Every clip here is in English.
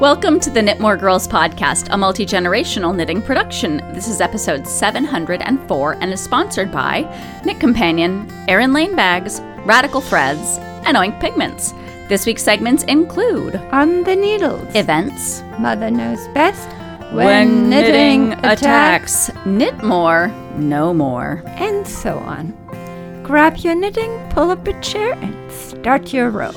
Welcome to the Knitmore Girls podcast, a multi generational knitting production. This is episode 704 and is sponsored by Knit Companion, Erin Lane Bags, Radical Threads, and Oink Pigments. This week's segments include On the needles. events, Mother knows best. When knitting attacks. Knit more, no more. And so on. Grab your knitting, pull up a chair, and start your row.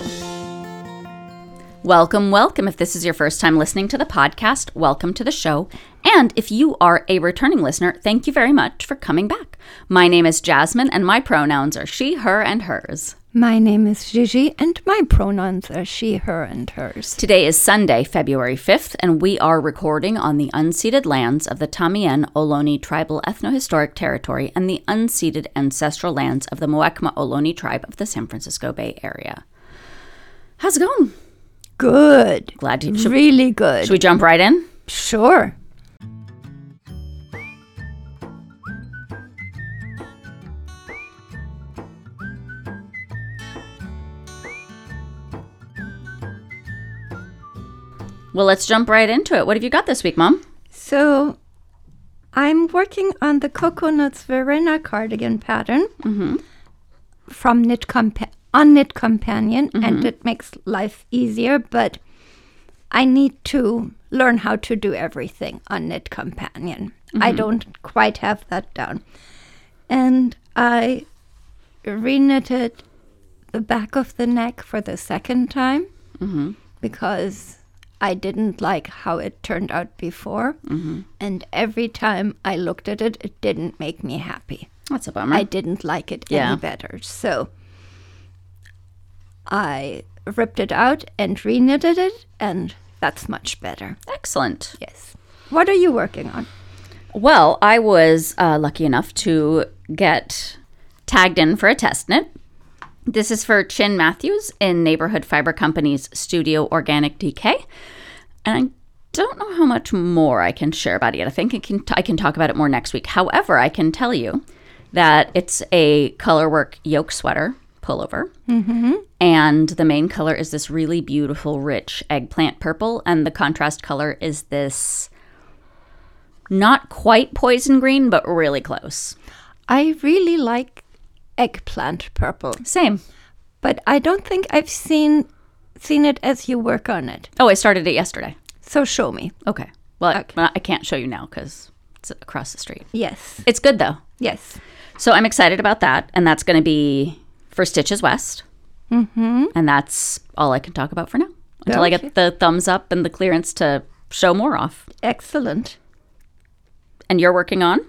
Welcome, welcome. If this is your first time listening to the podcast, welcome to the show. And if you are a returning listener, thank you very much for coming back. My name is Jasmine, and my pronouns are she, her, and hers. My name is Gigi, and my pronouns are she, her, and hers. Today is Sunday, February 5th, and we are recording on the unceded lands of the Tamien Ohlone Tribal Ethnohistoric Territory and the unceded ancestral lands of the Muwekma Ohlone tribe of the San Francisco Bay Area. How's it going? Good. Glad to. Should, Really good. should we jump right in? Sure. Well, let's jump right into it. What have you got this week, Mom? So, I'm working on the Coconuts Verena cardigan pattern mm-hmm. from Knit Compa- on Knit Companion, and mm-hmm. it makes life easier. But I need to learn how to do everything on Knit Companion. I mm-hmm. don't quite have that down, and I reknitted the back of the neck for the second time mm-hmm. because I didn't like how it turned out before. And every time I looked at it, it didn't make me happy. That's a bummer. I didn't like it Yeah. any better. So I ripped it out and reknitted it, and that's much better. Excellent. Yes. What are you working on? Well, I was uh, lucky enough to get tagged in for a test knit. This is for Chin Matthews in Neighborhood Fiber Company's Studio Organic DK. And I don't know how much more I can share about it yet. I think I can, I can talk about it more next week. However, I can tell you that it's a colorwork yoke sweater pullover. Mm-hmm. And the main color is this really beautiful, rich eggplant purple. And the contrast color is this not quite poison green, but really close. I really like eggplant purple, Same. but I don't think I've seen seen it as you work on it. Oh, I started it yesterday. So show me. Okay. Well, Okay. I I can't show you now because it's across the street. Yes. It's good though. Yes. So I'm excited about that. And that's going to be for Stitches West. Mm-hmm. And that's all I can talk about for now until I get the thumbs up and the clearance to show more off. Excellent. And you're working on?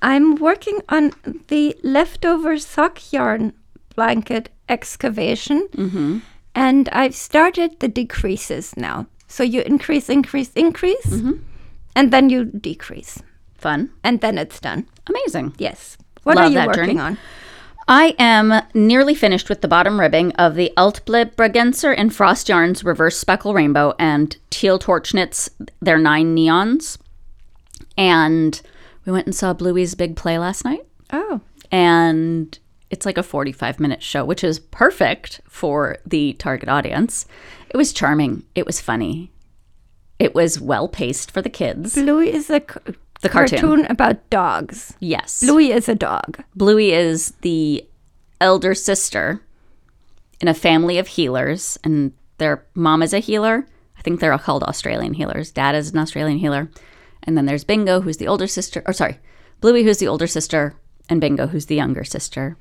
I'm working on the leftover sock yarn blanket excavation, and I've started the decreases now. So you increase, increase, increase, and then you decrease, Fun. and then it's done. Amazing. Yes. What Love are you working journey. on? I am nearly finished with the bottom ribbing of the Altble Bregenzer in Frost Yarns Reverse Speckle Rainbow and Teal Torch Knits, their nine neons. And we went and saw Bluey's big play last night. Oh, And it's like a 45 minute show, which is perfect for the target audience. It was charming. It was funny. It was well paced for the kids. Bluey is a The cartoon. about dogs. Yes. Bluey is a dog. Bluey is the elder sister in a family of heelers, and their mom is a heeler. I think they're all called Australian heelers. Dad is an Australian heeler. And then there's Bingo, who's the older sister, or sorry, Bluey, who's the older sister, and Bingo, who's the younger sister.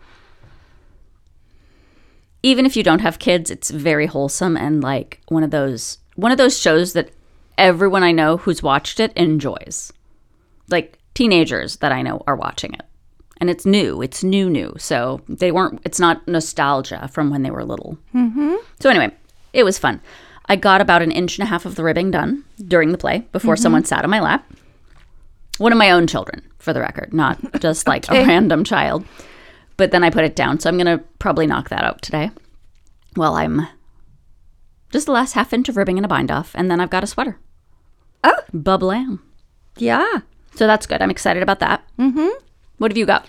Even if you don't have kids, it's very wholesome and like one of those one of those shows that everyone I know who's watched it enjoys. Like teenagers that I know are watching it and it's new. It's new, new. So they weren't. It's not nostalgia from when they were little. Mm-hmm. So anyway, it was fun. I got about an inch and a half of the ribbing done during the play before someone sat on my lap. One of my own children, for the record, not just like a random child. But then I put it down, so I'm gonna probably knock that out today. Well, I'm just the last half inch of ribbing and a bind off, and then I've got a sweater. Oh. Bublam. Yeah. So that's good. I'm excited about that. Mm-hmm. What have you got?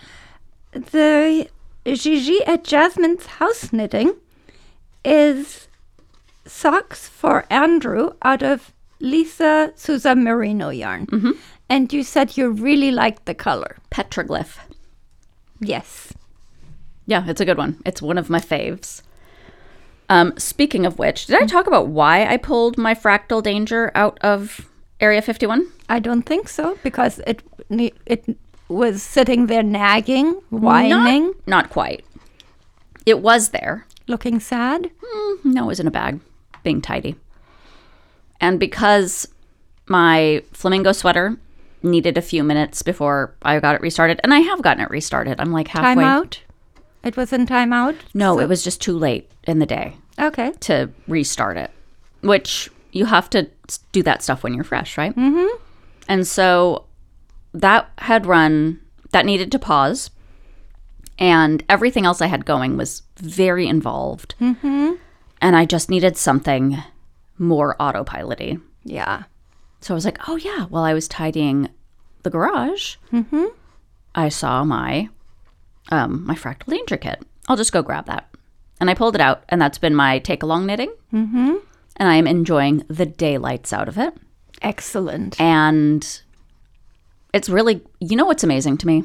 The Gigi at Jasmine's house knitting is socks for Andrew out of Lisa Souza Merino yarn. Mm-hmm. And you said you really liked the color. Petroglyph. Yes. Yeah, it's a good one. It's one of my faves. Um, speaking of which, did I talk about why I pulled my fractal danger out of Area 51? I don't think so because it it was sitting there nagging, whining, Not, not quite. It was there. looking sad. Mm, no, it was in a bag, being tidy. And because my flamingo sweater needed a few minutes before I got it restarted, and I have gotten it restarted. I'm like halfway. Time out. It was in time out. No, So- it was just too late in the day okay. to restart it, which you have to do that stuff when you're fresh, right? Mm-hmm. And so that had run, that needed to pause. And everything else I had going was very involved. Mm-hmm. And I just needed something more autopiloty. Yeah. So I was like, oh, yeah, while I was tidying the garage, I saw my um, my fractal danger kit. I'll just go grab that. And I pulled it out, and that's been my take along knitting. Mm-hmm. And I am enjoying the daylights out of it. Excellent. And it's really, you know what's amazing to me?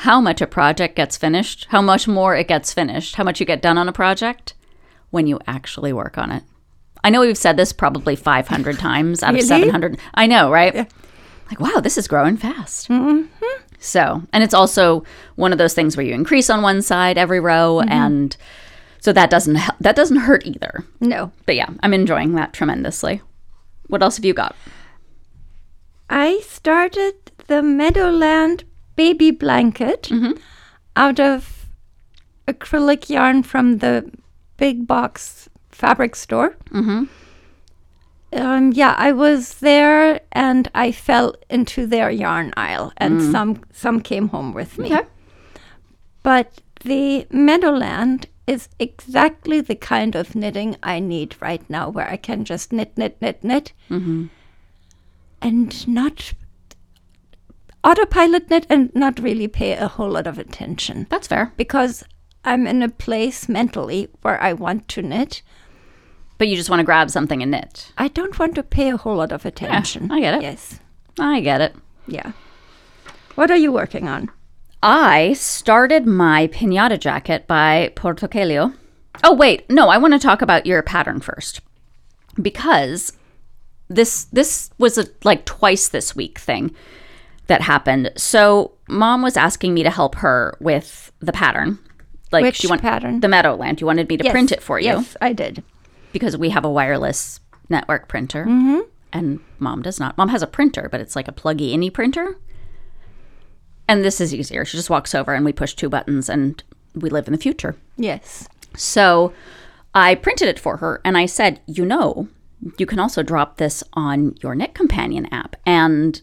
How much a project gets finished, how much more it gets finished, how much you get done on a project when you actually work on it. I know we've said this probably 500 times out Really? of 700. I know, right? Like, wow, this is growing fast. Mm-hmm. So, and it's also one of those things where you increase on one side every row, and so that doesn't that doesn't hurt either. No. But yeah, I'm enjoying that tremendously. What else have you got? I started the Meadowland baby blanket out of acrylic yarn from the big box fabric store. Mm-hmm. Um, yeah, I was there and I fell into their yarn aisle, and some some came home with me. But the Meadowland is exactly the kind of knitting I need right now, where I can just knit, knit, knit, knit, mm-hmm. and not autopilot knit and not really pay a whole lot of attention That's fair. because I'm in a place mentally where I want to knit. But you just want to grab something and knit. I don't want to pay a whole lot of attention. I get it. Yes. I get it. Yeah. What are you working on? I started my pinata jacket by Portokelio. Oh wait, no, I want to talk about your pattern first. Because this this was a like twice this week thing that happened. So mom was asking me to help her with the pattern. Like Which she want pattern? the Meadowland. You wanted me to Yes. print it for you Yes, I did. because we have a wireless network printer. Mm-hmm. And mom does not. Mom has a printer, but it's like a pluggy any printer. And this is easier. She just walks over and we push two buttons and we live in the future. Yes. So I printed it for her and I said, you know, you can also drop this on your Knit Companion app. And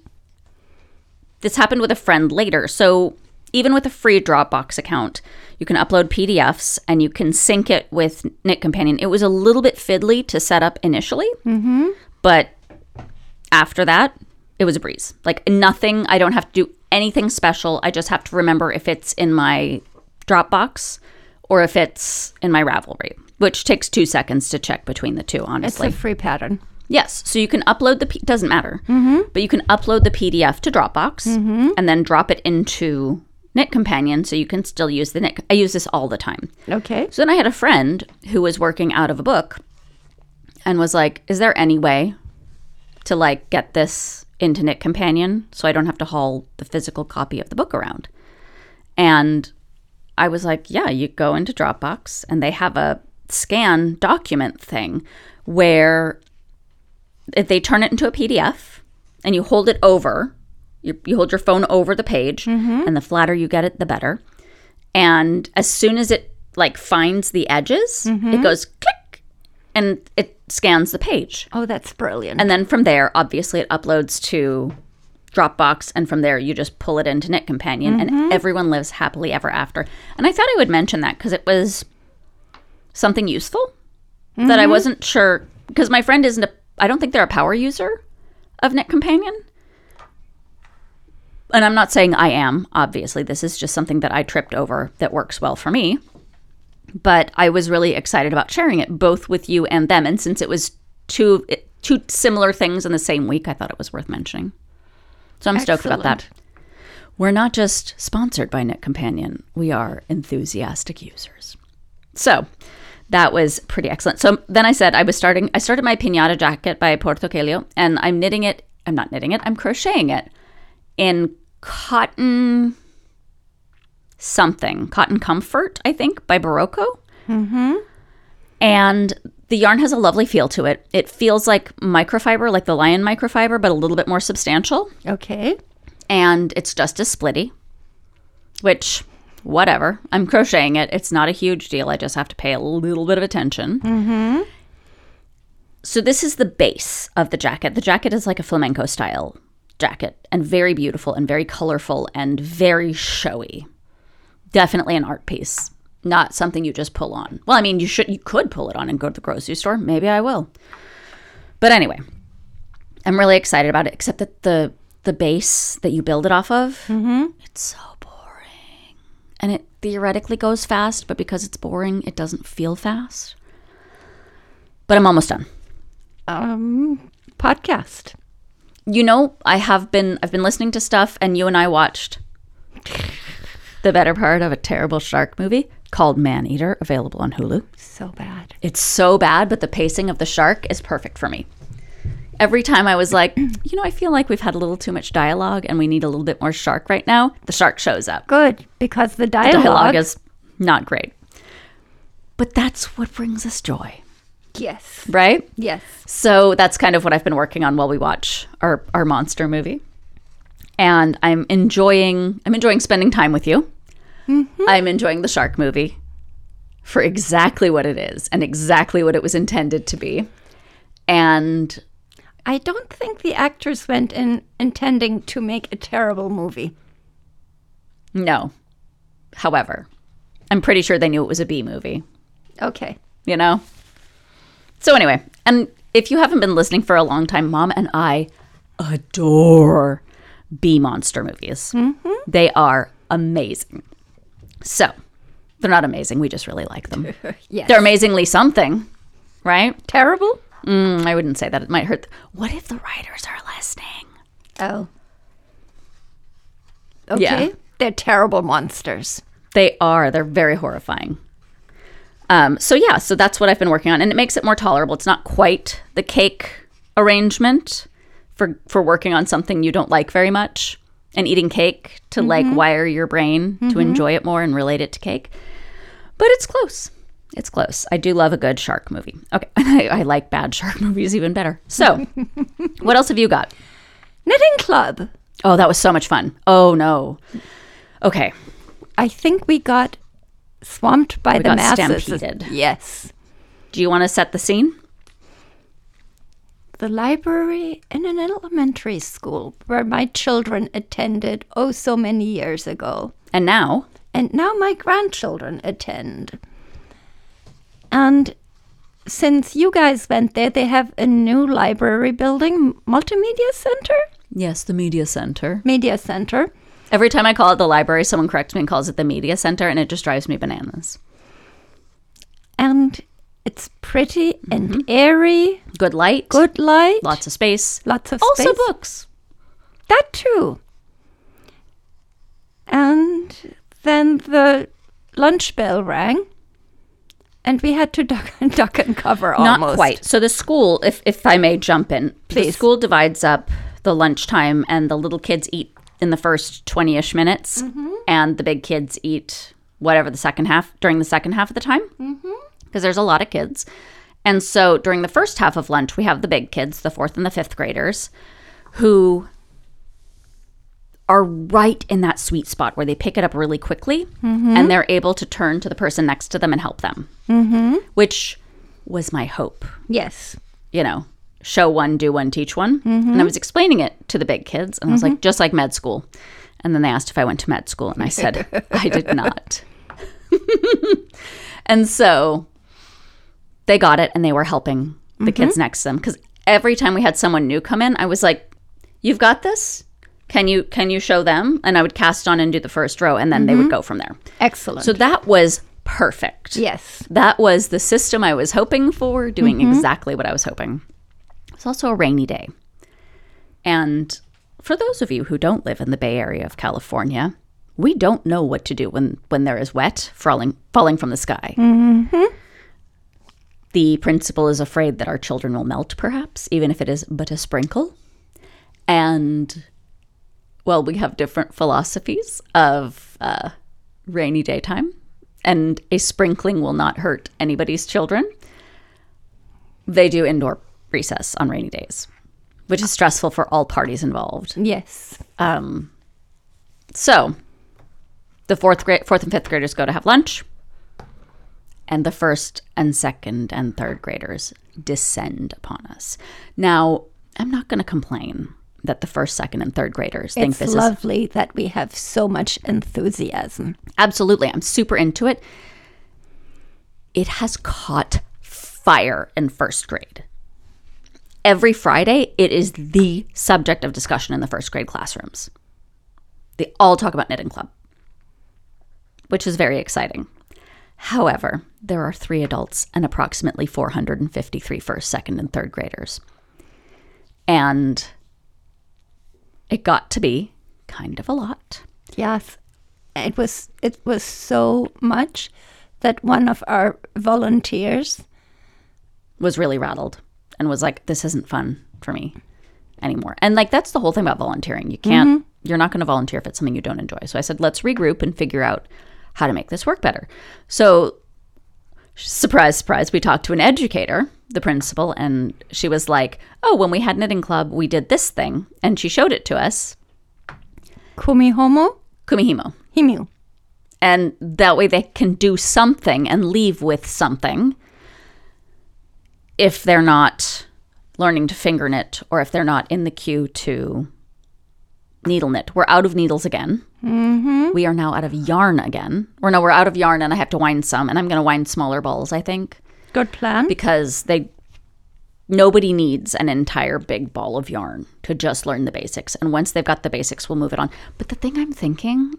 this happened with a friend later. So even with a free Dropbox account, you can upload PDFs and you can sync it with Knit Companion. It was a little bit fiddly to set up initially, mm-hmm. but after that, it was a breeze. Like nothing, I don't have to do anything special. I just have to remember if it's in my Dropbox or if it's in my Ravelry, which takes two seconds to check between the two, honestly. It's a free pattern. Yes, so you can upload the P- doesn't matter, mm-hmm. but you can upload the PDF to Dropbox mm-hmm. and then drop it into Knit Companion, so you can still use the Knit. I use this all the time. Okay. So then I had a friend who was working out of a book and was like, "Is there any way to like get this into Knit Companion so I don't have to haul the physical copy of the book around?" And I was like, "Yeah, you go into Dropbox and they have a scan document thing where they turn it into a PDF and you hold it over, you, you hold your phone over the page, mm-hmm. and the flatter you get it, the better. And as soon as it like finds the edges, it mm-hmm. goes click, and it scans the page. Oh, that's brilliant. And then from there, obviously, it uploads to Dropbox, and from there, you just pull it into Knit Companion, and mm-hmm. everyone lives happily ever after. And I thought I would mention that because it was something useful that I mm-hmm. wasn't sure because my friend isn't a. I don't think they're a power user of Knit Companion. And I'm not saying I am, obviously. This is just something that I tripped over that works well for me. But I was really excited about sharing it both with you and them. And since it was two, two similar things in the same week. I thought it was worth mentioning. So I'm stoked about that. We're not just sponsored by Knit Companion, we are enthusiastic users. So that was pretty excellent. So then I said I was starting, I started my pinata jacket by Porto Quelio, and I'm knitting it, I'm not knitting it, I'm crocheting it in cotton something, cotton comfort, I think, by Barocco. Mm-hmm. And the yarn has a lovely feel to it. It feels like microfiber, like the lion microfiber, but a little bit more substantial Okay. and it's just as splitty, which, whatever. I'm crocheting it. It's not a huge deal. I just have to pay a little bit of attention. Mm-hmm. So, this is the base of the jacket. The jacket is like a flamenco style jacket and very beautiful and very colorful and very showy. Definitely an art piece, not something you just pull on. Well, I mean, you should, you could pull it on and go to the grocery store. Maybe I will. But anyway, I'm really excited about it, except that the the base that you build it off of, it's so boring. And it theoretically goes fast, but because it's boring, it doesn't feel fast. But I'm almost done. Um, podcast. You know, I have been I've been listening to stuff and you and I watched the better part of a terrible shark movie called Man Eater, available on Hulu. So bad. It's so bad, but the pacing of the shark is perfect for me. Every time I was like, you know, I feel like we've had a little too much dialogue and we need a little bit more shark right now. The shark shows up. Good, because the The dialogue. dialogue is not great. But that's what brings us joy, yes. right? Yes. So that's kind of what I've been working on while we watch our, our monster movie. And I'm enjoying I'm enjoying spending time with you. Mm-hmm. I'm enjoying the shark movie for exactly what it is and exactly what it was intended to be. And I don't think the actors went in intending to make a terrible movie. no. However, I'm pretty sure they knew it was a B movie. Okay. you know? So, anyway, and if you haven't been listening for a long time, Mom and I adore B monster movies. Mm-hmm. They are amazing. So, they're not amazing. We just really like them. Yes. They're amazingly something, right? terrible? Mm, I wouldn't say that. It might hurt. What if the writers are listening? Oh. Okay. Yeah. They're terrible monsters. They are. They're very horrifying. Um, so yeah, so that's what I've been working on, and it makes it more tolerable. It's not quite the cake arrangement for for working on something you don't like very much, and eating cake to mm-hmm. like wire your brain to mm-hmm. enjoy it more and relate it to cake. But it's close. It's close. I do love a good shark movie. Okay, I, I like bad shark movies even better. So, what else have you got? Knitting club. Oh, that was so much fun. Oh no. Okay. I think we got swamped by the got masses. stampeded. Yes. Do you want to set the scene? The library in an elementary school where my children attended oh so many years ago. And now, and now my grandchildren attend. And since you guys went there, they have a new library building, multimedia center, yes, the media center. media center. Every time I call it the library, someone corrects me and calls it the media center, and it just drives me bananas. And it's pretty and airy, Good light, good light, lots of space, lots of space. also space. books. That too. And then the lunch bell rang, and we had to duck, duck and cover almost. Not quite. So the school, if if I may jump in, the Please. school divides up the lunchtime, and the little kids eat in the first twenty ish minutes, Mm-hmm. and the big kids eat whatever the second half during the second half of the time, because there's a lot of kids. And so during the first half of lunch, we have the big kids, the fourth and the fifth graders, who are right in that sweet spot where they pick it up really quickly mm-hmm. and they're able to turn to the person next to them and help them, mm-hmm. which was my hope Yes. you know, show one, do one, teach one. Mm-hmm. And I was explaining it to the big kids, and I was like, mm-hmm. just like med school. And then they asked if I went to med school, and I said, I did not. and so they got it, and they were helping the mm-hmm. kids next to them. Because every time we had someone new come in, I was like, You've got this? Can you can you show them? And I would cast on and do the first row, and then they would mm-hmm. go from there. Excellent. So that was perfect. yes. That was the system I was hoping for, doing mm-hmm. exactly what I was hoping. It's also a rainy day. And for those of you who don't live in the Bay Area of California, we don't know what to do when, when there is wet falling, falling from the sky. The principal is afraid that our children will melt, perhaps, even if it is but a sprinkle. And, well, we have different philosophies of uh, rainy daytime, and a sprinkling will not hurt anybody's children. They do indoor recess on rainy days, which is stressful for all parties involved. Yes. Um, so the fourth grade, fourth and fifth graders go to have lunch, and the first and second and third graders descend upon us. Now, I'm not going to complain that the first, second, and third graders think It's this is lovely that we have so much enthusiasm. absolutely. I'm super into it. It has caught fire in first grade. Every Friday, it is the subject of discussion in the first grade classrooms. They all talk about knitting club, which is very exciting. However, there are three adults and approximately 453 first, second, and third graders. And it got to be kind of a lot. Yes. It was it was so much that one of our volunteers was really rattled and was like, this isn't fun for me anymore. And like, that's the whole thing about volunteering. You can't, mm-hmm. you're not going to volunteer if it's something you don't enjoy. So I said, let's regroup and figure out how to make this work better. So, surprise, surprise, we talked to an educator, the principal, and she was like, oh, when we had knitting club, we did this thing. And she showed it to us, Kumihomo Kumihimo. Himiu. and that way they can do something and leave with something if they're not learning to finger knit or if they're not in the queue to needle knit. We're out of needles again. Mm-hmm. We are now out of yarn again. Or no, we're out of yarn and I have to wind some, and I'm going to wind smaller balls, I think, Good plan. because they nobody needs an entire big ball of yarn to just learn the basics. And once they've got the basics, we'll move it on. But the thing I'm thinking,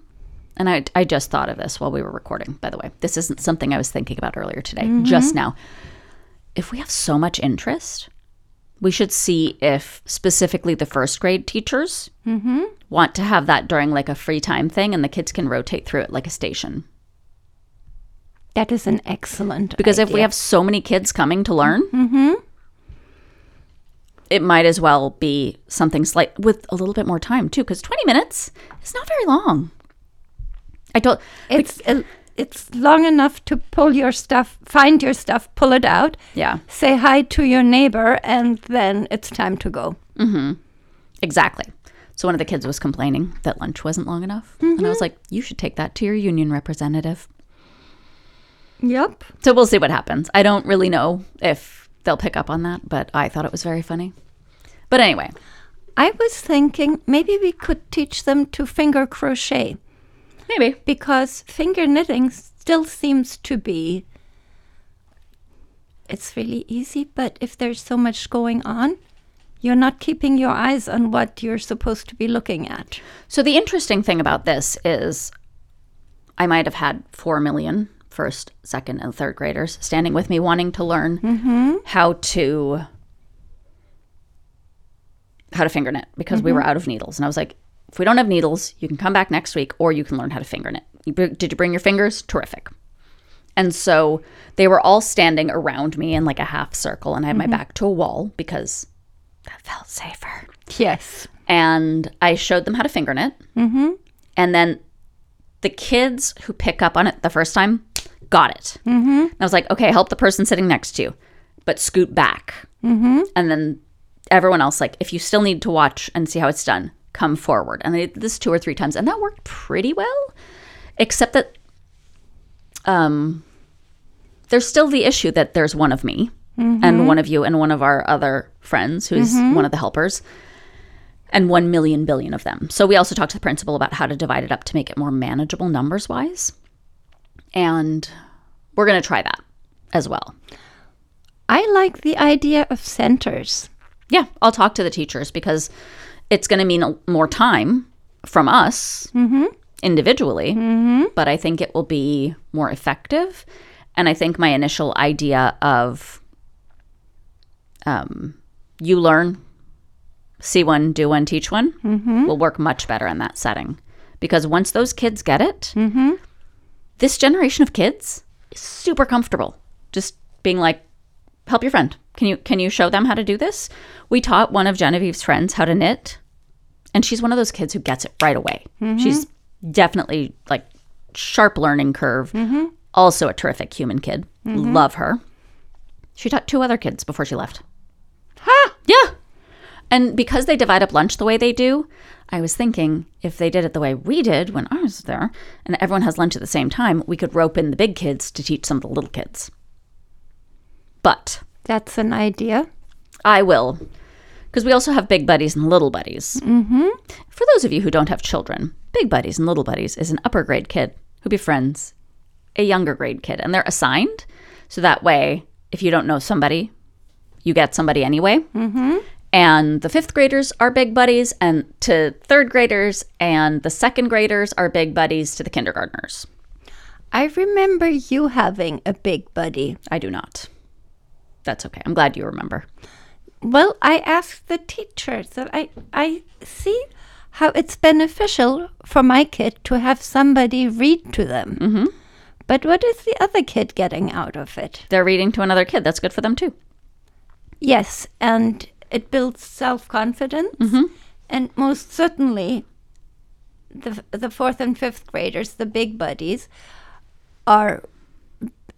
and I, I just thought of this while we were recording, by the way, this isn't something I was thinking about earlier today, just now. If we have so much interest, we should see if specifically the first grade teachers want to have that during like a free time thing and the kids can rotate through it like a station. that is an excellent Because if we have so many kids coming to learn, it might as well be something slight with a little bit more time too. Because twenty minutes is not very long. I don't. it's a- it's long enough to pull your stuff, find your stuff, pull it out, Yeah, say hi to your neighbor, and then it's time to go. Mm-hmm. exactly. So one of the kids was complaining that lunch wasn't long enough, and I was like, "You should take that to your union representative." Yep. So we'll see what happens. I don't really know if they'll pick up on that, but I thought it was very funny. But anyway, I was thinking maybe we could teach them to finger crochet maybe. because finger knitting still seems to be it's really easy, but if there's so much going on, you're not keeping your eyes on what you're supposed to be looking at. So the interesting thing about this is I might have had 4 million first, second, and third graders standing with me wanting to learn mm-hmm. how to how to finger knit because we were mm-hmm. out of needles. And I was like, if we don't have needles, you can come back next week or you can learn how to finger knit. You, did you bring your fingers? Terrific. And so they were all standing around me in like a half circle and I had my back to a wall because that felt safer Yes. and I showed them how to finger knit. Mm-hmm. And then the kids who pick up on it the first time got it. Mm-hmm. And I was like, okay, help the person sitting next to you, but scoot back. Mm-hmm. And then everyone else, like, if you still need to watch and see how it's done, come forward. And I did this two or three times, and that worked pretty well, except that um, there's still the issue that there's one of me and one of you and one of our other friends who's one of the helpers and 1 million billion of them. So we also talked to the principal about how to divide it up to make it more manageable numbers wise. And we're going to try that as well. I like the idea of centers. Yeah, I'll talk to the teachers because it's going to mean more time from us mm-hmm. individually, mm-hmm. but I think it will be more effective. And I think my initial idea of um, you learn, see one, do one, teach one mm-hmm. will work much better in that setting. Because once those kids get it, this generation of kids is super comfortable just being like, help your friend. Can you can you show them how to do this? We taught one of Genevieve's friends how to knit, and she's one of those kids who gets it right away. Mm-hmm. She's definitely like sharp learning curve. Mm-hmm. Also a terrific human kid. Mm-hmm. Love her. She taught two other kids before she left. Ha! Yeah. And because they divide up lunch the way they do, I was thinking if they did it the way we did when I was there, and everyone has lunch at the same time, we could rope in the big kids to teach some of the little kids. But That's an idea. I will, because we also have big buddies and little buddies. Mm-hmm. For those of you who don't have children, big buddies and little buddies is an upper grade kid who befriends a younger grade kid, and they're assigned. So that way, if you don't know somebody, you get somebody anyway. Mm-hmm. And the fifth graders are big buddies, and to third graders, and the second graders are big buddies to the kindergartners. I remember you having a big buddy. I do not. That's okay. I'm glad you remember. Well, I asked the teachers that I I see how it's beneficial for my kid to have somebody read to them. Mm-hmm. But what is the other kid getting out of it? They're reading to another kid. That's good for them too. Yes, and it builds self confidence, and most certainly, the the fourth and fifth graders, the big buddies, are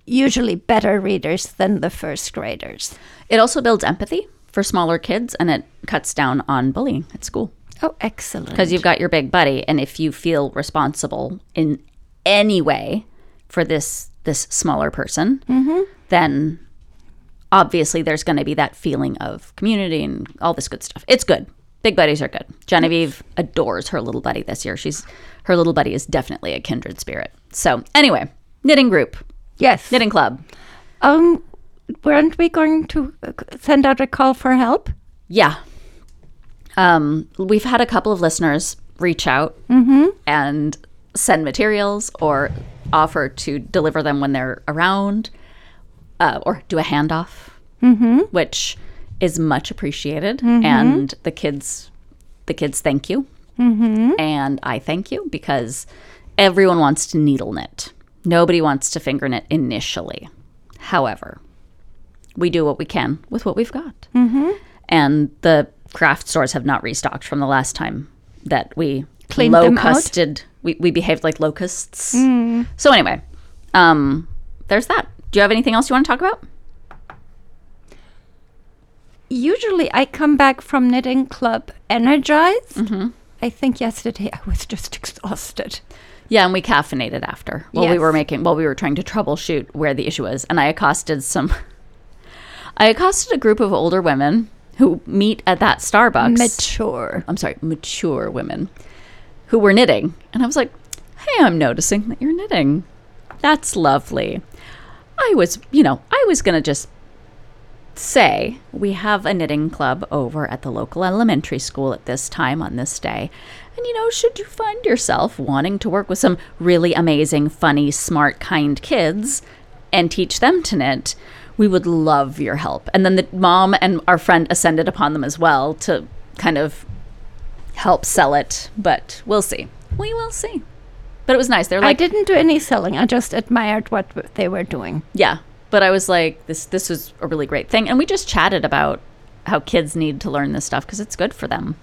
usually better readers than the first graders. It also builds empathy for smaller kids and it cuts down on bullying at school. Oh, excellent! because you've got your big buddy and if you feel responsible in any way for this this smaller person mm-hmm. then obviously there's going to be that feeling of community and all this good stuff. It's good. Big buddies are good. Genevieve adores her little buddy this year. She's her little buddy is definitely a kindred spirit. So anyway knitting group yes. knitting club Um, weren't we going to uh, send out a call for help? Yeah. Um, we've had a couple of listeners reach out and send materials or offer to deliver them when they're around uh, or do a handoff, which is much appreciated. And the kids, the kids thank you. And I thank you because everyone wants to needle knit. Nobody wants to finger knit initially. However, we do what we can with what we've got. Mm-hmm. And the craft stores have not restocked from the last time that we Cleaned locusted. We, we behaved like locusts. Mm. So anyway, um, there's that. Do you have anything else you want to talk about? Usually, I come back from knitting club energized. Mm-hmm. I think yesterday I was just exhausted. Yeah, and we caffeinated after while we were making while we were trying to troubleshoot where the issue was, and I accosted some. I accosted a group of older women who meet at that Starbucks. Mature. I'm sorry, mature women who were knitting, and I was like, "Hey, I'm noticing that you're knitting. That's lovely." I was, you know, I was gonna just say we have a knitting club over at the local elementary school at this time on this day. And you know, should you find yourself wanting to work with some really amazing, funny, smart, kind kids and teach them to knit, we would love your help. And then the mom and our friend ascended upon them as well to kind of help sell it, but we'll see. We will see. But it was nice. They're like I didn't do any selling. I just admired what they were doing. yeah, but I was like, this this was a really great thing, and we just chatted about how kids need to learn this stuff because it's good for them.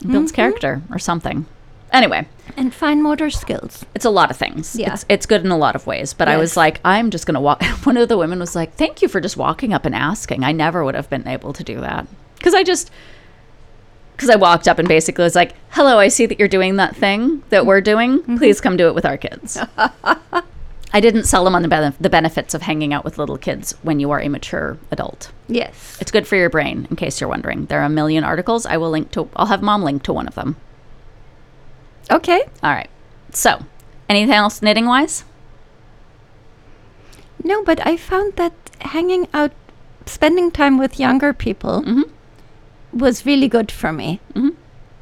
It builds character or something. Anyway, And fine motor skills. it's a lot of things. Yeah. It's, it's good in a lot of ways. But I was like, I'm just gonna walk. One of the women was like, "Thank you for just walking up and asking. I never would have been able to do that because I just." Because I walked up and basically was like, "Hello, I see that you're doing that thing that we're doing. Mm-hmm. Please come do it with our kids." I didn't sell them on the, benef- the benefits of hanging out with little kids when you are a mature adult. Yes. It's good for your brain, in case you're wondering. There are a million articles. I will link to. I'll have mom link to one of them. Okay. All right. So, anything else knitting wise? No, but I found that hanging out, spending time with younger people Mhm. was really good for me. Mhm.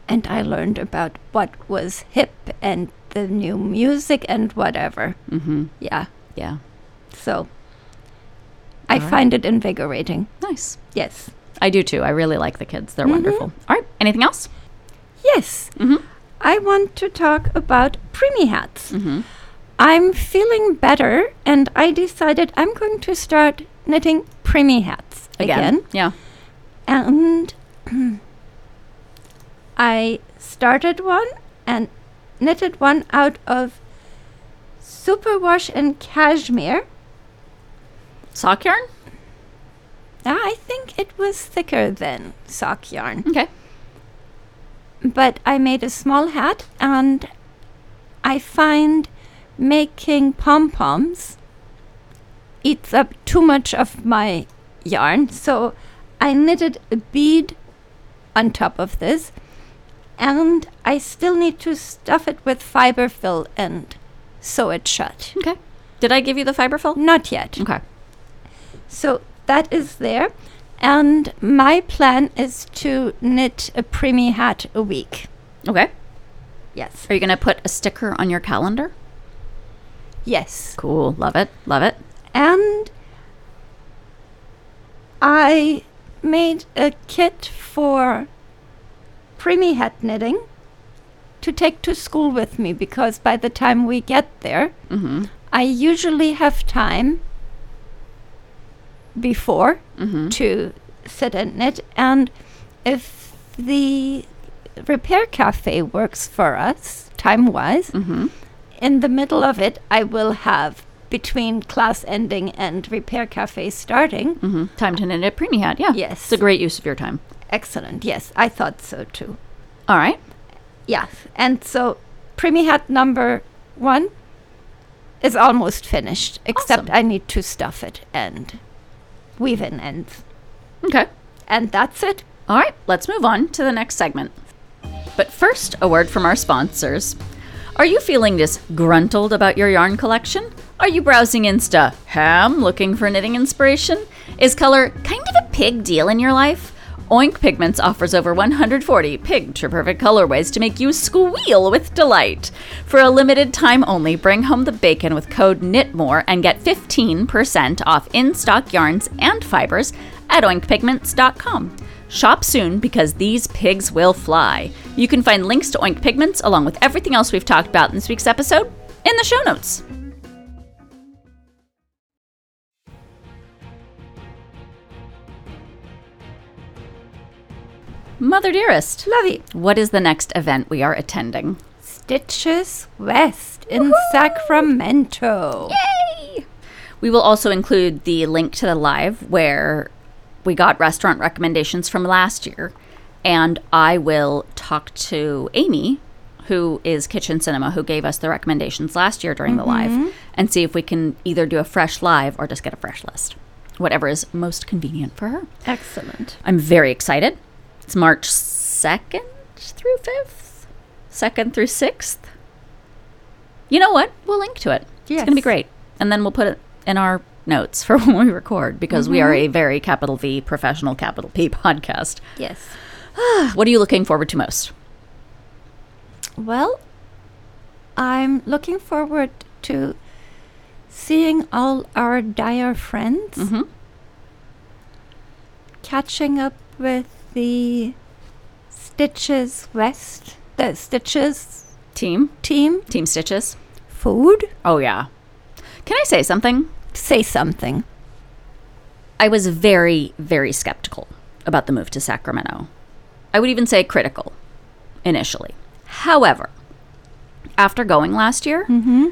And I learned about what was hip and the new music and whatever. Mm-hmm. Yeah. Yeah. So I right. find it invigorating. Nice. Yes. I do too. I really like the kids. They're wonderful. All right. Anything else? Yes. Mhm. I want to talk about preemie hats. I'm feeling better, and I decided I'm going to start knitting preemie hats again. Yeah. And I started one and knitted one out of superwash and cashmere. Sock yarn? Ah, I think it was thicker than sock yarn. Okay. but I made a small hat and I find making pom poms eats up too much of my yarn. So I knitted a bead on top of this and I still need to stuff it with fiber fill and sew it shut. Okay. Did I give you the fiber fill? Not yet. Okay. So that is there. And my plan is to knit a preemie hat a week. Okay. Yes. Are you going to put a sticker on your calendar? Yes. Cool. Love it. Love it. And I made a kit for preemie hat knitting to take to school with me because by the time we get there, Mm-hmm. I usually have time before Mm-hmm. to sit and knit. And if the repair cafe works for us, time wise, Mm-hmm. in the middle of it, I will have between class ending and repair cafe starting. Mm-hmm. Time to knit a preemie hat. Yeah. Yes. It's a great use of your time. Excellent. Yes, I thought so too. All right. Yes. And so preemie hat number one is almost finished, except Awesome. I need to stuff it and weave in ends. Okay. And that's it. All right, let's move on to the next segment. But first, a word from our sponsors. Are you feeling disgruntled about your yarn collection? Are you browsing Insta ham looking for knitting inspiration? Is color kind of a pig deal in your life? Oink Pigments offers over 140 picture perfect colorways to make you squeal with delight. For a limited time only, bring home the bacon with code KNITMORE and get 15% off in stock yarns and fibers at oinkpigments.com. Shop soon because these pigs will fly. You can find links to Oink Pigments along with everything else we've talked about in this week's episode in the show notes. Mother dearest, Lovey. what is the next event we are attending? Stitches West in Sacramento. Yay! We will also include the link to the live where we got restaurant recommendations from last year. And I will talk to Amy, who is Kitchen Cinema, who gave us the recommendations last year during the mm-hmm. live, and see if we can either do a fresh live or just get a fresh list. Whatever is most convenient for her. Excellent. I'm very excited. It's March 2nd through 5th, 2nd through 6th. You know what? We'll link to it. It's going to be great. And then we'll put it in our notes for when we record because we are a very capital V, professional capital P podcast. Yes. What are you looking forward to most? Well, I'm looking forward to seeing all our dire friends, Mm-hmm. catching up with the Stitches West, the Stitches Team? team, Team Stitches? food. Oh, yeah. Can I say something? Say something. I was very, very skeptical about the move to Sacramento. I would even say critical initially. However, after going last year, Mm-hmm.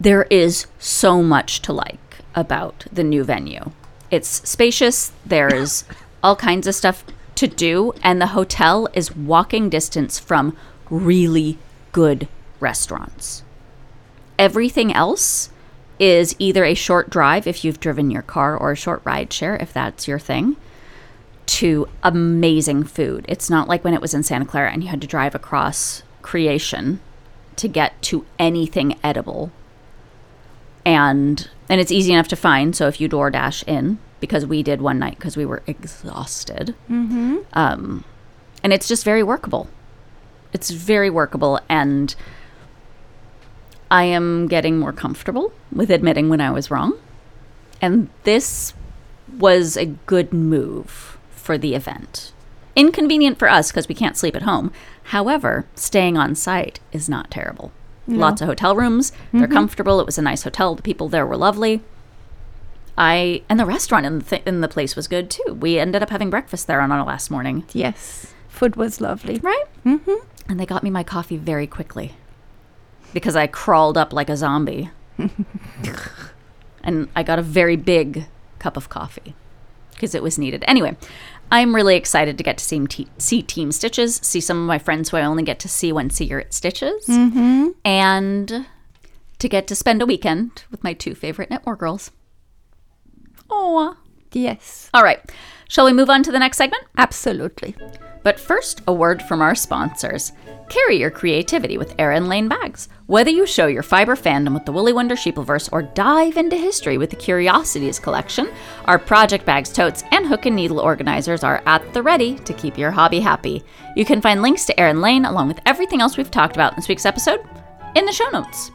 there is so much to like about the new venue. It's spacious, there's all kinds of stuff to do, and the hotel is walking distance from really good restaurants. Everything else is either a short drive if you've driven your car or a short ride share if that's your thing to amazing food. It's not like when it was in Santa Clara and you had to drive across creation to get to anything edible. And and it's easy enough to find, so if you DoorDash in because we did one night because we were exhausted. Mm-hmm. Um and it's just very workable. It's very workable and I am getting more comfortable with admitting when I was wrong. And this was a good move for the event. Inconvenient for us because we can't sleep at home. However, staying on site is not terrible. Lots of hotel rooms. They're comfortable. It was a nice hotel. The people there were lovely. I and the restaurant in the th- in the place was good too. We ended up having breakfast there on our last morning, Yes. Food was lovely. right? Mm-hmm. And they got me my coffee very quickly because I crawled up like a zombie, and I got a very big cup of coffee because it was needed. Anyway, I'm really excited to get to see, te- see Team Stitches, see some of my friends who I only get to see once a year at Stitches, and to get to spend a weekend with my two favorite Knitmore girls. Oh. Yes. All right. Shall we move on to the next segment? Absolutely. But first, a word from our sponsors. Carry your creativity with Erin Lane bags. Whether you show your fiber fandom with the Woolly Wonder Sheepleverse or dive into history with the Curiosities collection, our project bags, totes, and hook and needle organizers are at the ready to keep your hobby happy. You can find links to Erin Lane along with everything else we've talked about in this week's episode in the show notes.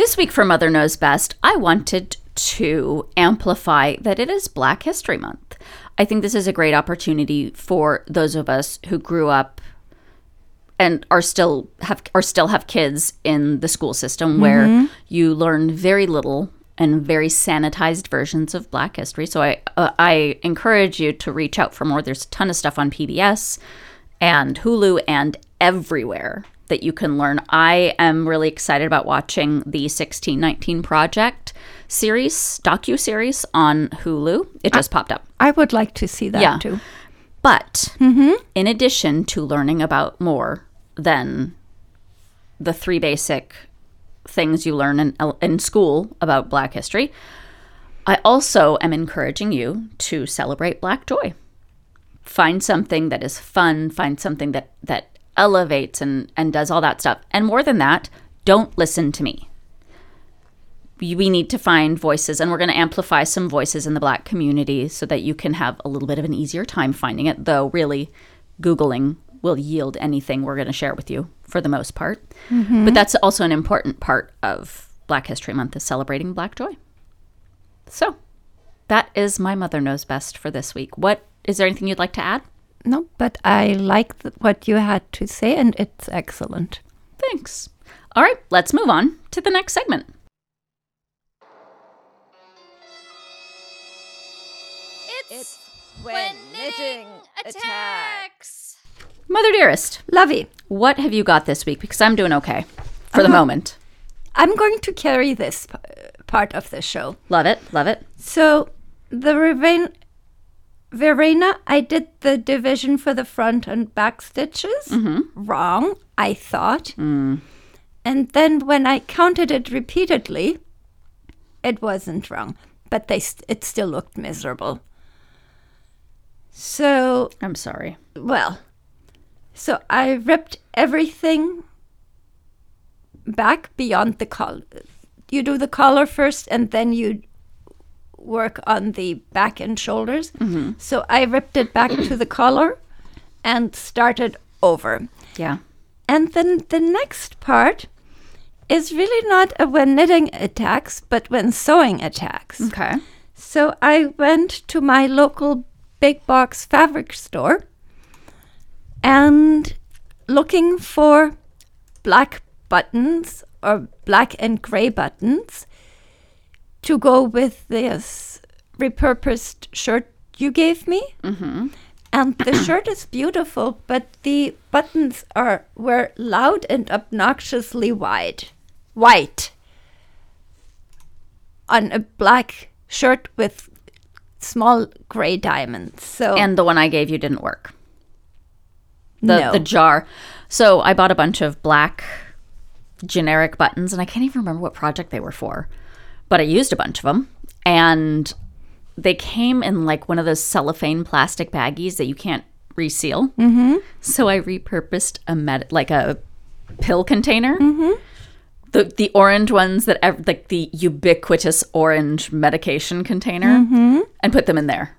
This week for Mother Knows Best, I wanted to amplify that it is Black History Month. I think this is a great opportunity for those of us who grew up and are still have or still have kids in the school system where you learn very little and very sanitized versions of Black history. So I uh, I encourage you to reach out for more. There's a ton of stuff on PBS and Hulu and everywhere that you can learn. I am really excited about watching the 1619 Project series, docu series on Hulu. It just popped up. I would like to see that Yeah. too. But mm-hmm. in addition to learning about more than the three basic things you learn in, in school about Black history, I also am encouraging you to celebrate Black joy. Find something that is fun, find something that, that elevates and, and does all that stuff. And more than that, don't listen to me. We need to find voices and we're going to amplify some voices in the black community so that you can have a little bit of an easier time finding it though really googling will yield anything we're going to share with you for the most part. Mm-hmm. But that's also an important part of black history month is celebrating black joy. So that is my mother knows best for this week. What is there anything you'd like to add No, but I like what you had to say, and it's excellent. thanks. All right let's move on to the next segment. It's when knitting attacks. mother dearest Lovey, what have you got this week? Because i'm doing okay for the uh-huh. moment. I'm going to carry this p- part of the show. love it love it. So, the Raven- Verena, I did the division for the front and back stitches mm-hmm. wrong, I thought. Mm. And then when I counted it repeatedly, it wasn't wrong, but they st- it still looked miserable. So, i'm sorry well, so I ripped everything back beyond the collar. You do the collar first, and then you work on the back and shoulders. Mm-hmm. So I ripped it back to the collar and started over. yeah And then the next part is really not a when knitting attacks, but when sewing attacks. okay So I went to my local big box fabric store and looking for black buttons or black and gray buttons to go with this repurposed shirt you gave me. Mm-hmm. And the shirt is beautiful, but the buttons are were loud and obnoxiously wide, white on a black shirt with small gray diamonds. So and the one I gave you didn't work. The no, the jar. So I bought a bunch of black generic buttons and I can't even remember what project they were for. But I used a bunch of them and they came in like one of those cellophane plastic baggies that you can't reseal. Mm-hmm. So I repurposed a med- like a pill container. Mm-hmm. The the orange ones that ev- like the ubiquitous orange medication container and put them in there.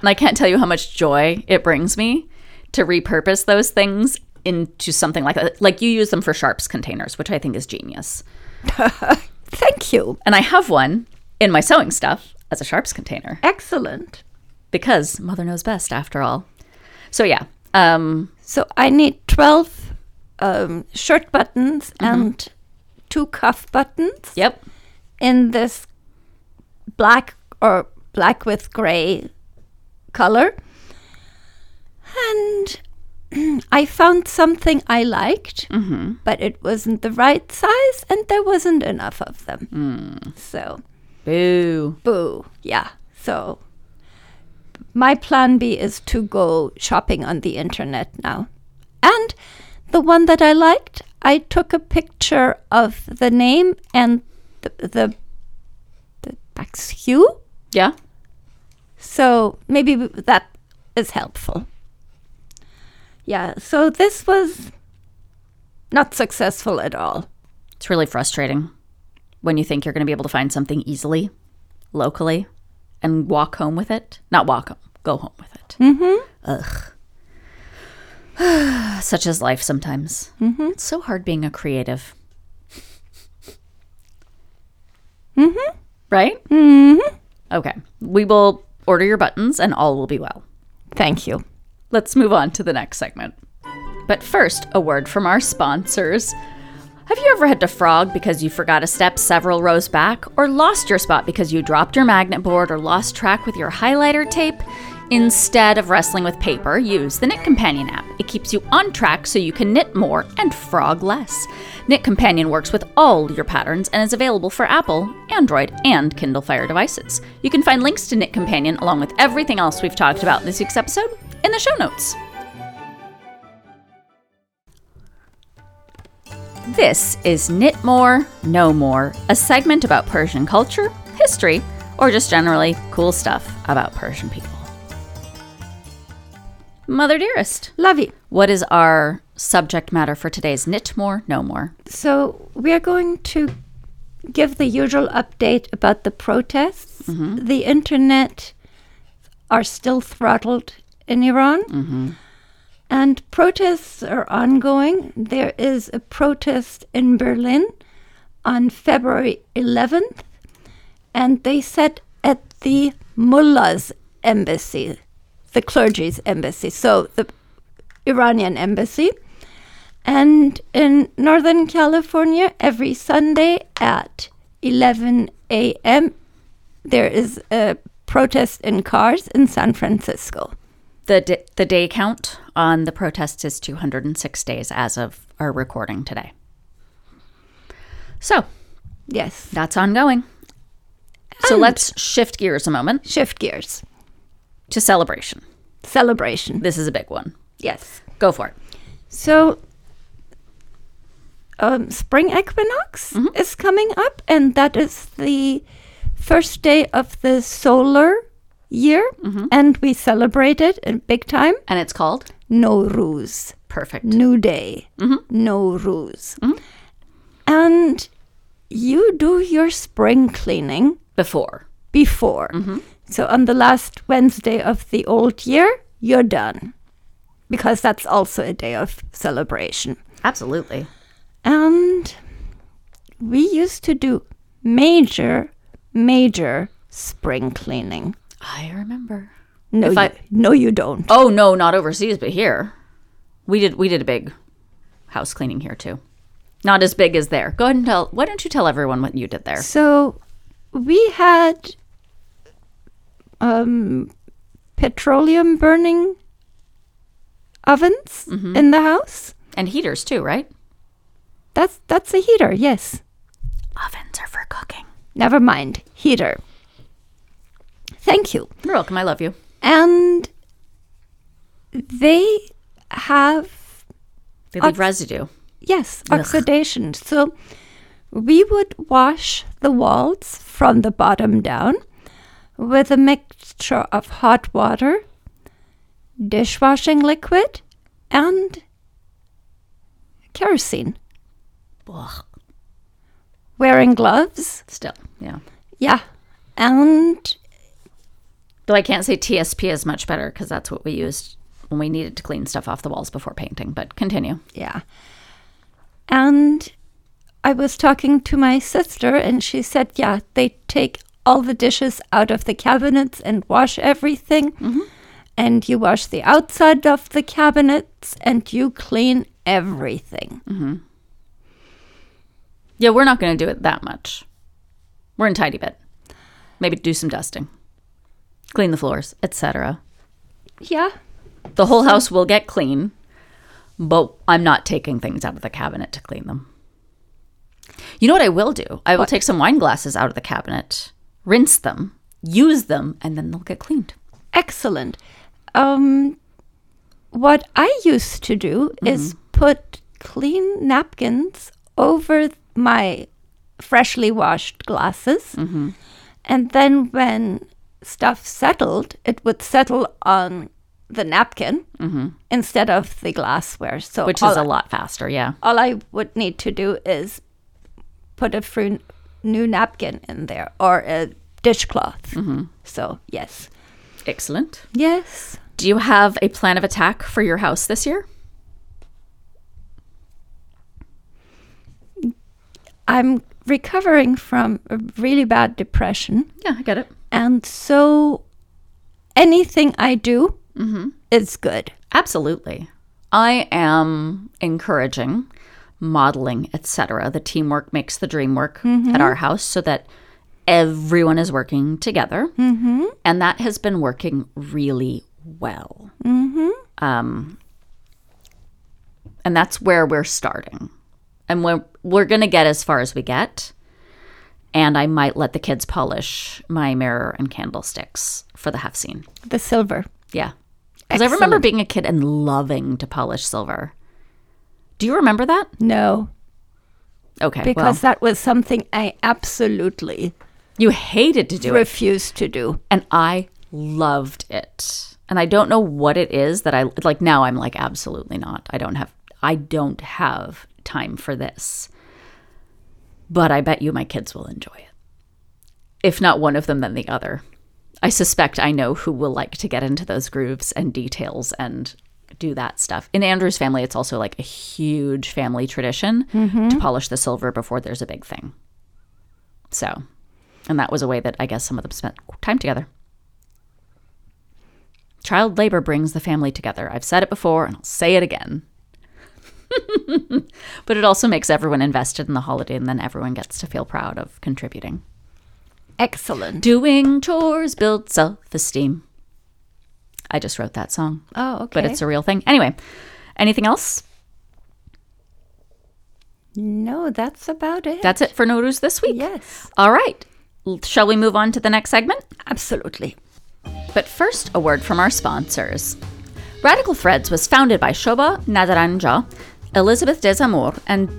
And I can't tell you how much joy it brings me to repurpose those things into something like that. Like you use them for sharps containers, which I think is genius. Thank you. And I have one in my sewing stuff as a sharps container Excellent. because mother knows best after all. So yeah. Um So I need 12 um, shirt buttons and two cuff buttons yep. in this black or black with gray color. And I found something I liked, mm-hmm. but it wasn't the right size and there wasn't enough of them. Mm. So, Boo. boo. Yeah. So, my plan B is to go shopping on the internet now. And the one that I liked, I took a picture of the name and the the, the back's hue. Yeah. So maybe that is helpful. Yeah, so this was not successful at all. It's really frustrating when you think you're going to be able to find something easily, locally, and walk home with it. Not walk home, go home with it. Mm-hmm. Ugh. Such is life sometimes. Mm-hmm. It's so hard being a creative. Mm-hmm. Right? Mm-hmm. Okay. We will order your buttons and all will be well. Thank you. Let's move on to the next segment. But first, a word from our sponsors. Have you ever had to frog because you forgot a step several rows back, or lost your spot because you dropped your magnet board or lost track with your highlighter tape? Instead of wrestling with paper, use the Knit Companion app. It keeps you on track so you can knit more and frog less. Knit Companion works with all your patterns and is available for Apple, Android, and Kindle Fire devices. You can find links to Knit Companion along with everything else we've talked about in this week's episode in the show notes. This is Knit More, Know More, a segment about Persian culture, history, or just generally cool stuff about Persian people. Mother Dearest, Love you. what is our subject matter for today's Knit More, Know More? So we are going to give the usual update about the protests. Mm-hmm. The internet are still throttled in Iran. Mm-hmm. And protests are ongoing. There is a protest in Berlin on February 11th, and they said at the mullah's embassy, the clergy's embassy, so the Iranian embassy. And in Northern California, every Sunday at 11 a.m., there is a protest in cars in San Francisco. The, d- the day count on the protests is 206 days as of our recording today. So Yes. that's ongoing. So And- let's shift gears a moment Shift gears. to celebration. Celebration. This is a big one. Yes. Go for it. So, um, spring equinox is coming up, and that is the first day of the solar year, mm-hmm. and we celebrate it in big time. And it's called Nowruz. Perfect. New Day, mm-hmm. Nowruz. Mm-hmm. And you do your spring cleaning Before. before. So on the last Wednesday of the old year, you're done. Because that's also a day of celebration. Absolutely. And we used to do major, major spring cleaning. I remember. No, If you, I- no, you don't. Oh no, not overseas, but here. We did we did a big house cleaning here too. Not as big as there. Go ahead and tell why don't you tell everyone what you did there? So we had um, petroleum burning ovens in the house. And heaters too, right? That's that's a heater. Yes. Ovens are for cooking. Never mind. Heater. Thank you. You're welcome, I love you. And they have They leave Ox- residue. Yes, oxidation. So we would wash the walls from the bottom down with a mixture of hot water, dishwashing liquid, and kerosene. Ugh, Wearing gloves. still, yeah. Yeah. And Though I can't say TSP is much better because that's what we used when we needed to clean stuff off the walls before painting. But continue. Yeah. And I was talking to my sister, and she said, yeah, they take all the dishes out of the cabinets and wash everything. Mm-hmm. And you wash the outside of the cabinets and you clean everything. Mm-hmm. Yeah, we're not going to do it that much. We're in tidy bit. Maybe do some dusting, clean the floors, etc. Yeah. The whole house will get clean, but I'm not taking things out of the cabinet to clean them. You know what I will do? I will take some wine glasses out of the cabinet, rinse them, use them, and then they'll get cleaned. Excellent. Um, what I used to do is put clean napkins over my freshly washed glasses. And then when stuff settled, it would settle on the napkin mm-hmm. instead of the glassware. So Which is a I- lot faster, yeah. all I would need to do is put a fru- new napkin in there or a dishcloth. Mm-hmm. So, yes. Excellent. Yes. Do you have a plan of attack for your house this year? I'm recovering from a really bad depression. Yeah, I get it. And so anything I do is good. Absolutely. I am encouraging modeling, etc. The teamwork makes the dream work at our house so that everyone is working together. Mm-hmm. And that has been working really well. Mm-hmm. Um, and that's where we're starting. And we're, we're going to get as far as we get. And I might let the kids polish my mirror and candlesticks for the Haft-Seen. The silver. Yeah. Because I remember being a kid and loving to polish silver. Do you remember that? No, Okay. because well, that was something I absolutely you hated to do it. refused to do. And I loved it. And I don't know what it is that I like now I'm like absolutely not. I don't have I don't have time for this. But I bet you my kids will enjoy it. If not one of them then the other. I suspect I know who will like to get into those grooves and details and do that stuff. In Andrew's family, it's also like a huge family tradition mm-hmm. to polish the silver before there's a big thing. So, and that was a way that I guess some of them spent time together. Child labor brings the family together. I've said it before and I'll say it again. but it also makes everyone invested in the holiday and then everyone gets to feel proud of contributing. Excellent. Doing chores builds self esteem. I just wrote that song, Oh, okay. but it's a real thing. Anyway, anything else? no, that's about it. That's it for Nowruz this week. yes, All right. Shall we move on to the next segment? absolutely. But first, a word from our sponsors. Radical Threads was founded by Shoba Nadarajah, Elizabeth Desamour, and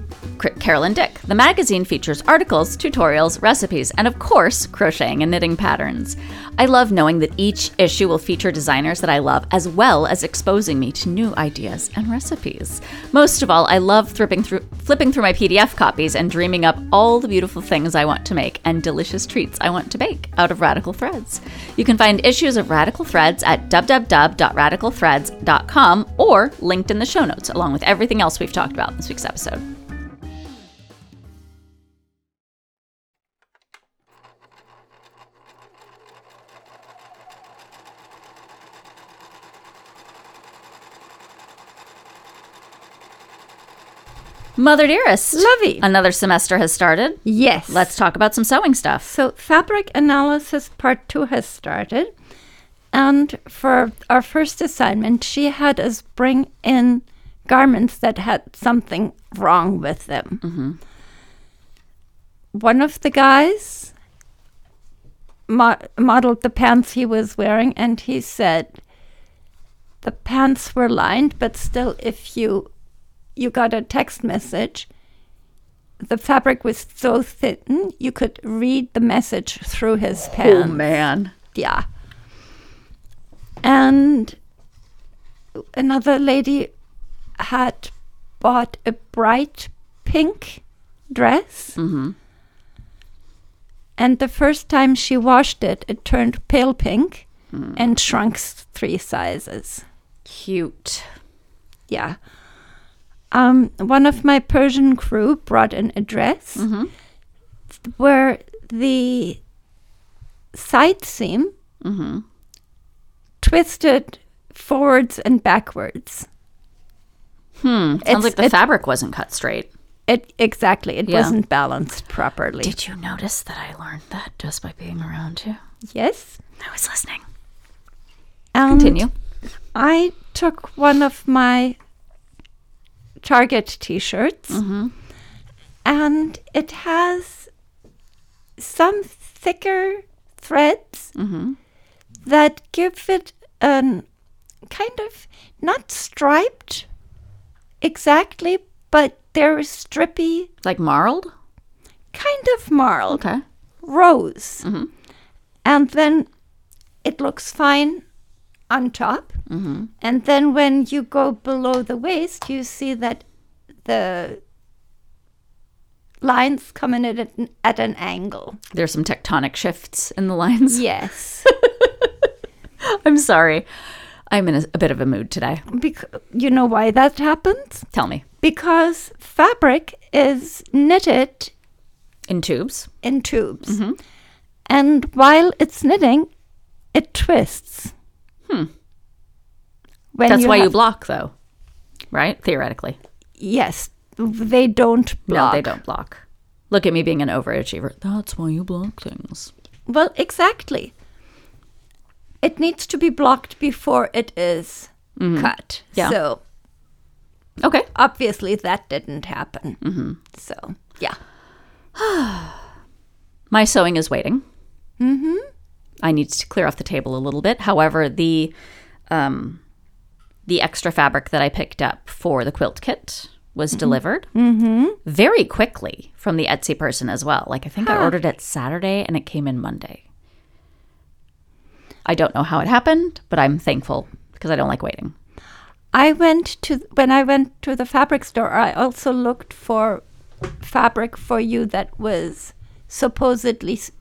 Carolyn Dick. The magazine features articles, tutorials, recipes, and of course, crocheting and knitting patterns. I love knowing that each issue will feature designers that I love, as well as exposing me to new ideas and recipes. Most of all, I love flipping through, flipping through my PDF copies and dreaming up all the beautiful things I want to make and delicious treats I want to bake out of Radical Threads. You can find issues of Radical Threads at www.radicalthreads.com or linked in the show notes, along with everything else we've talked about in this week's episode. Mother Dearest, Lovey. another semester has started. Yes. Let's talk about some sewing stuff. So, fabric analysis part two has started. And for our first assignment, she had us bring in garments that had something wrong with them. Mm-hmm. One of the guys mo- modeled the pants he was wearing, and he said the pants were lined, but still, if you you got a text message, the fabric was so thin you could read the message through his pants. Oh man. Yeah. And another lady had bought a bright pink dress. Mm-hmm. And the first time she washed it, it turned pale pink and shrunk three sizes. Cute. Yeah. Um, one of my Persian crew brought in a dress where the side seam twisted forwards and backwards. Hmm. Sounds It's- like the it's- fabric wasn't cut straight. It exactly. It Yeah. wasn't balanced properly. Did you notice that I learned that just by being around you? yes. I was listening. And Continue. I took one of my Target t-shirts, mm-hmm. and it has some thicker threads mm-hmm. that give it an kind of not striped exactly, but they're strippy, Like marled? kind of marled Okay. rose. Mm-hmm. And then it looks fine on top. And then when you go below the waist, you see that the lines come in at an, at an angle. There's some tectonic shifts in the lines. Yes. I'm sorry. I'm in a, a bit of a mood today. Bec- you know why that happens? Tell me. Because fabric is knitted In tubes? in tubes. And while it's knitting, it twists. Hmm. When That's why you block, though, right? Theoretically. Yes, they don't block. No, they don't block. Look at me being an overachiever. That's why you block things. Well, exactly. It needs to be blocked before it is cut. Mm-hmm. Yeah. So Okay. obviously that didn't happen. Mm-hmm. So yeah. My sewing is waiting. Mm-hmm. I need to clear off the table a little bit. However, the um, the extra fabric that I picked up for the quilt kit was mm-hmm. delivered mm-hmm. very quickly from the Etsy person as well. Like I think I ordered it Saturday and it came in Monday. I don't know how it happened, but I'm thankful because I don't like waiting. I went to when I went to the fabric store. I also looked for fabric for you that was supposedly s-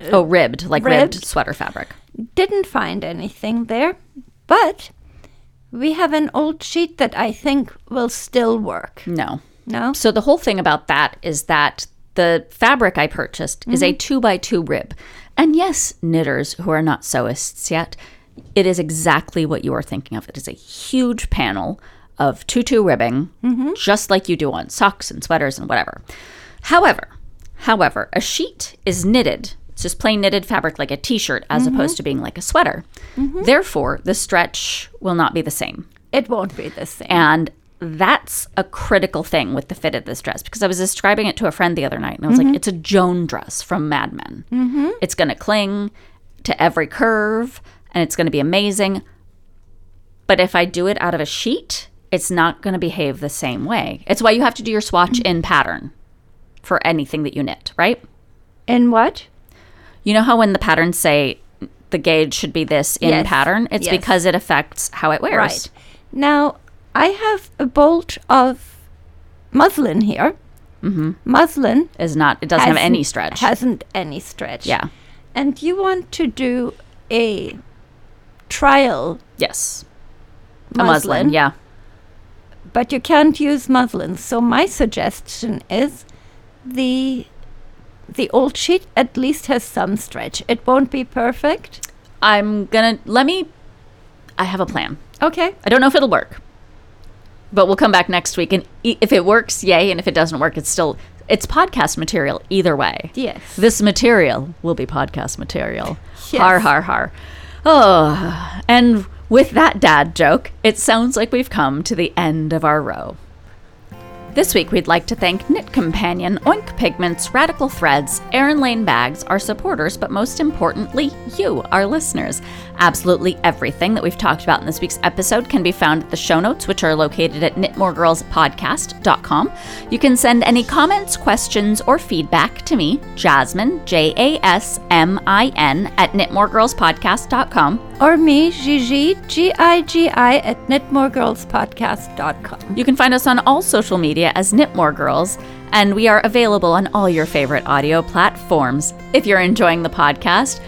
oh, ribbed, like ribbed. ribbed. sweater fabric. didn't find anything there, but we have an old sheet that I think will still work. No. No? So the whole thing about that is that the fabric I purchased is a two by two rib. And yes, knitters who are not sewists yet, it is exactly what you are thinking of. It is a huge panel of tutu ribbing, mm-hmm. just like you do on socks and sweaters and whatever. However, however, a sheet is knitted. It's just plain knitted fabric like a t-shirt as mm-hmm. opposed to being like a sweater. Mm-hmm. Therefore, the stretch will not be the same. It won't be the same. And that's a critical thing with the fit of this dress because I was describing it to a friend the other night and I was like, mm-hmm. it's a Joan dress from Mad Men. Mm-hmm. It's going to cling to every curve and it's going to be amazing. But if I do it out of a sheet, it's not going to behave the same way. It's why you have to do your swatch in pattern for anything that you knit, right? In what? You know how when the patterns say the gauge should be this in Yes. pattern? It's Yes. because it affects how it wears. Right. Now, I have a bolt of muslin here. Mm-hmm. Muslin Is not, it doesn't have any stretch. Hasn't any stretch. yeah. And you want to do a trial Yes. A muslin, muslin, yeah. but you can't use muslin. So my suggestion is the the old sheet at least has some stretch. It won't be perfect. I'm gonna let me. I have a plan. Okay. I don't know if it'll work, but we'll come back next week, and e- if it works, yay! And if it doesn't work, it's still it's podcast material either way. Yes. This material will be podcast material. Yes. Har har har. Oh, and with that dad joke, it sounds like we've come to the end of our row. This week, we'd like to thank Knit Companion, Oink Pigments, Radical Threads, Erin Lane Bags, our supporters, but most importantly, you, our listeners. Absolutely everything that we've talked about in this week's episode can be found at the show notes, which are located at knitmoregirlspodcast.com. You can send any comments, questions, or feedback to me, Jasmine, J A S M I N, at knitmoregirlspodcast.com. Or me, Gigi, G I G I, at knitmoregirlspodcast.com. You can find us on all social media as Knit More Girls, and we are available on all your favorite audio platforms. If you're enjoying the podcast,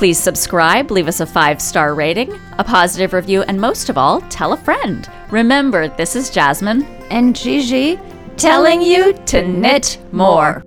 Please subscribe, leave us a five star rating, a positive review, and most of all, tell a friend. Remember, this is Jasmine And Gigi telling you to knit more.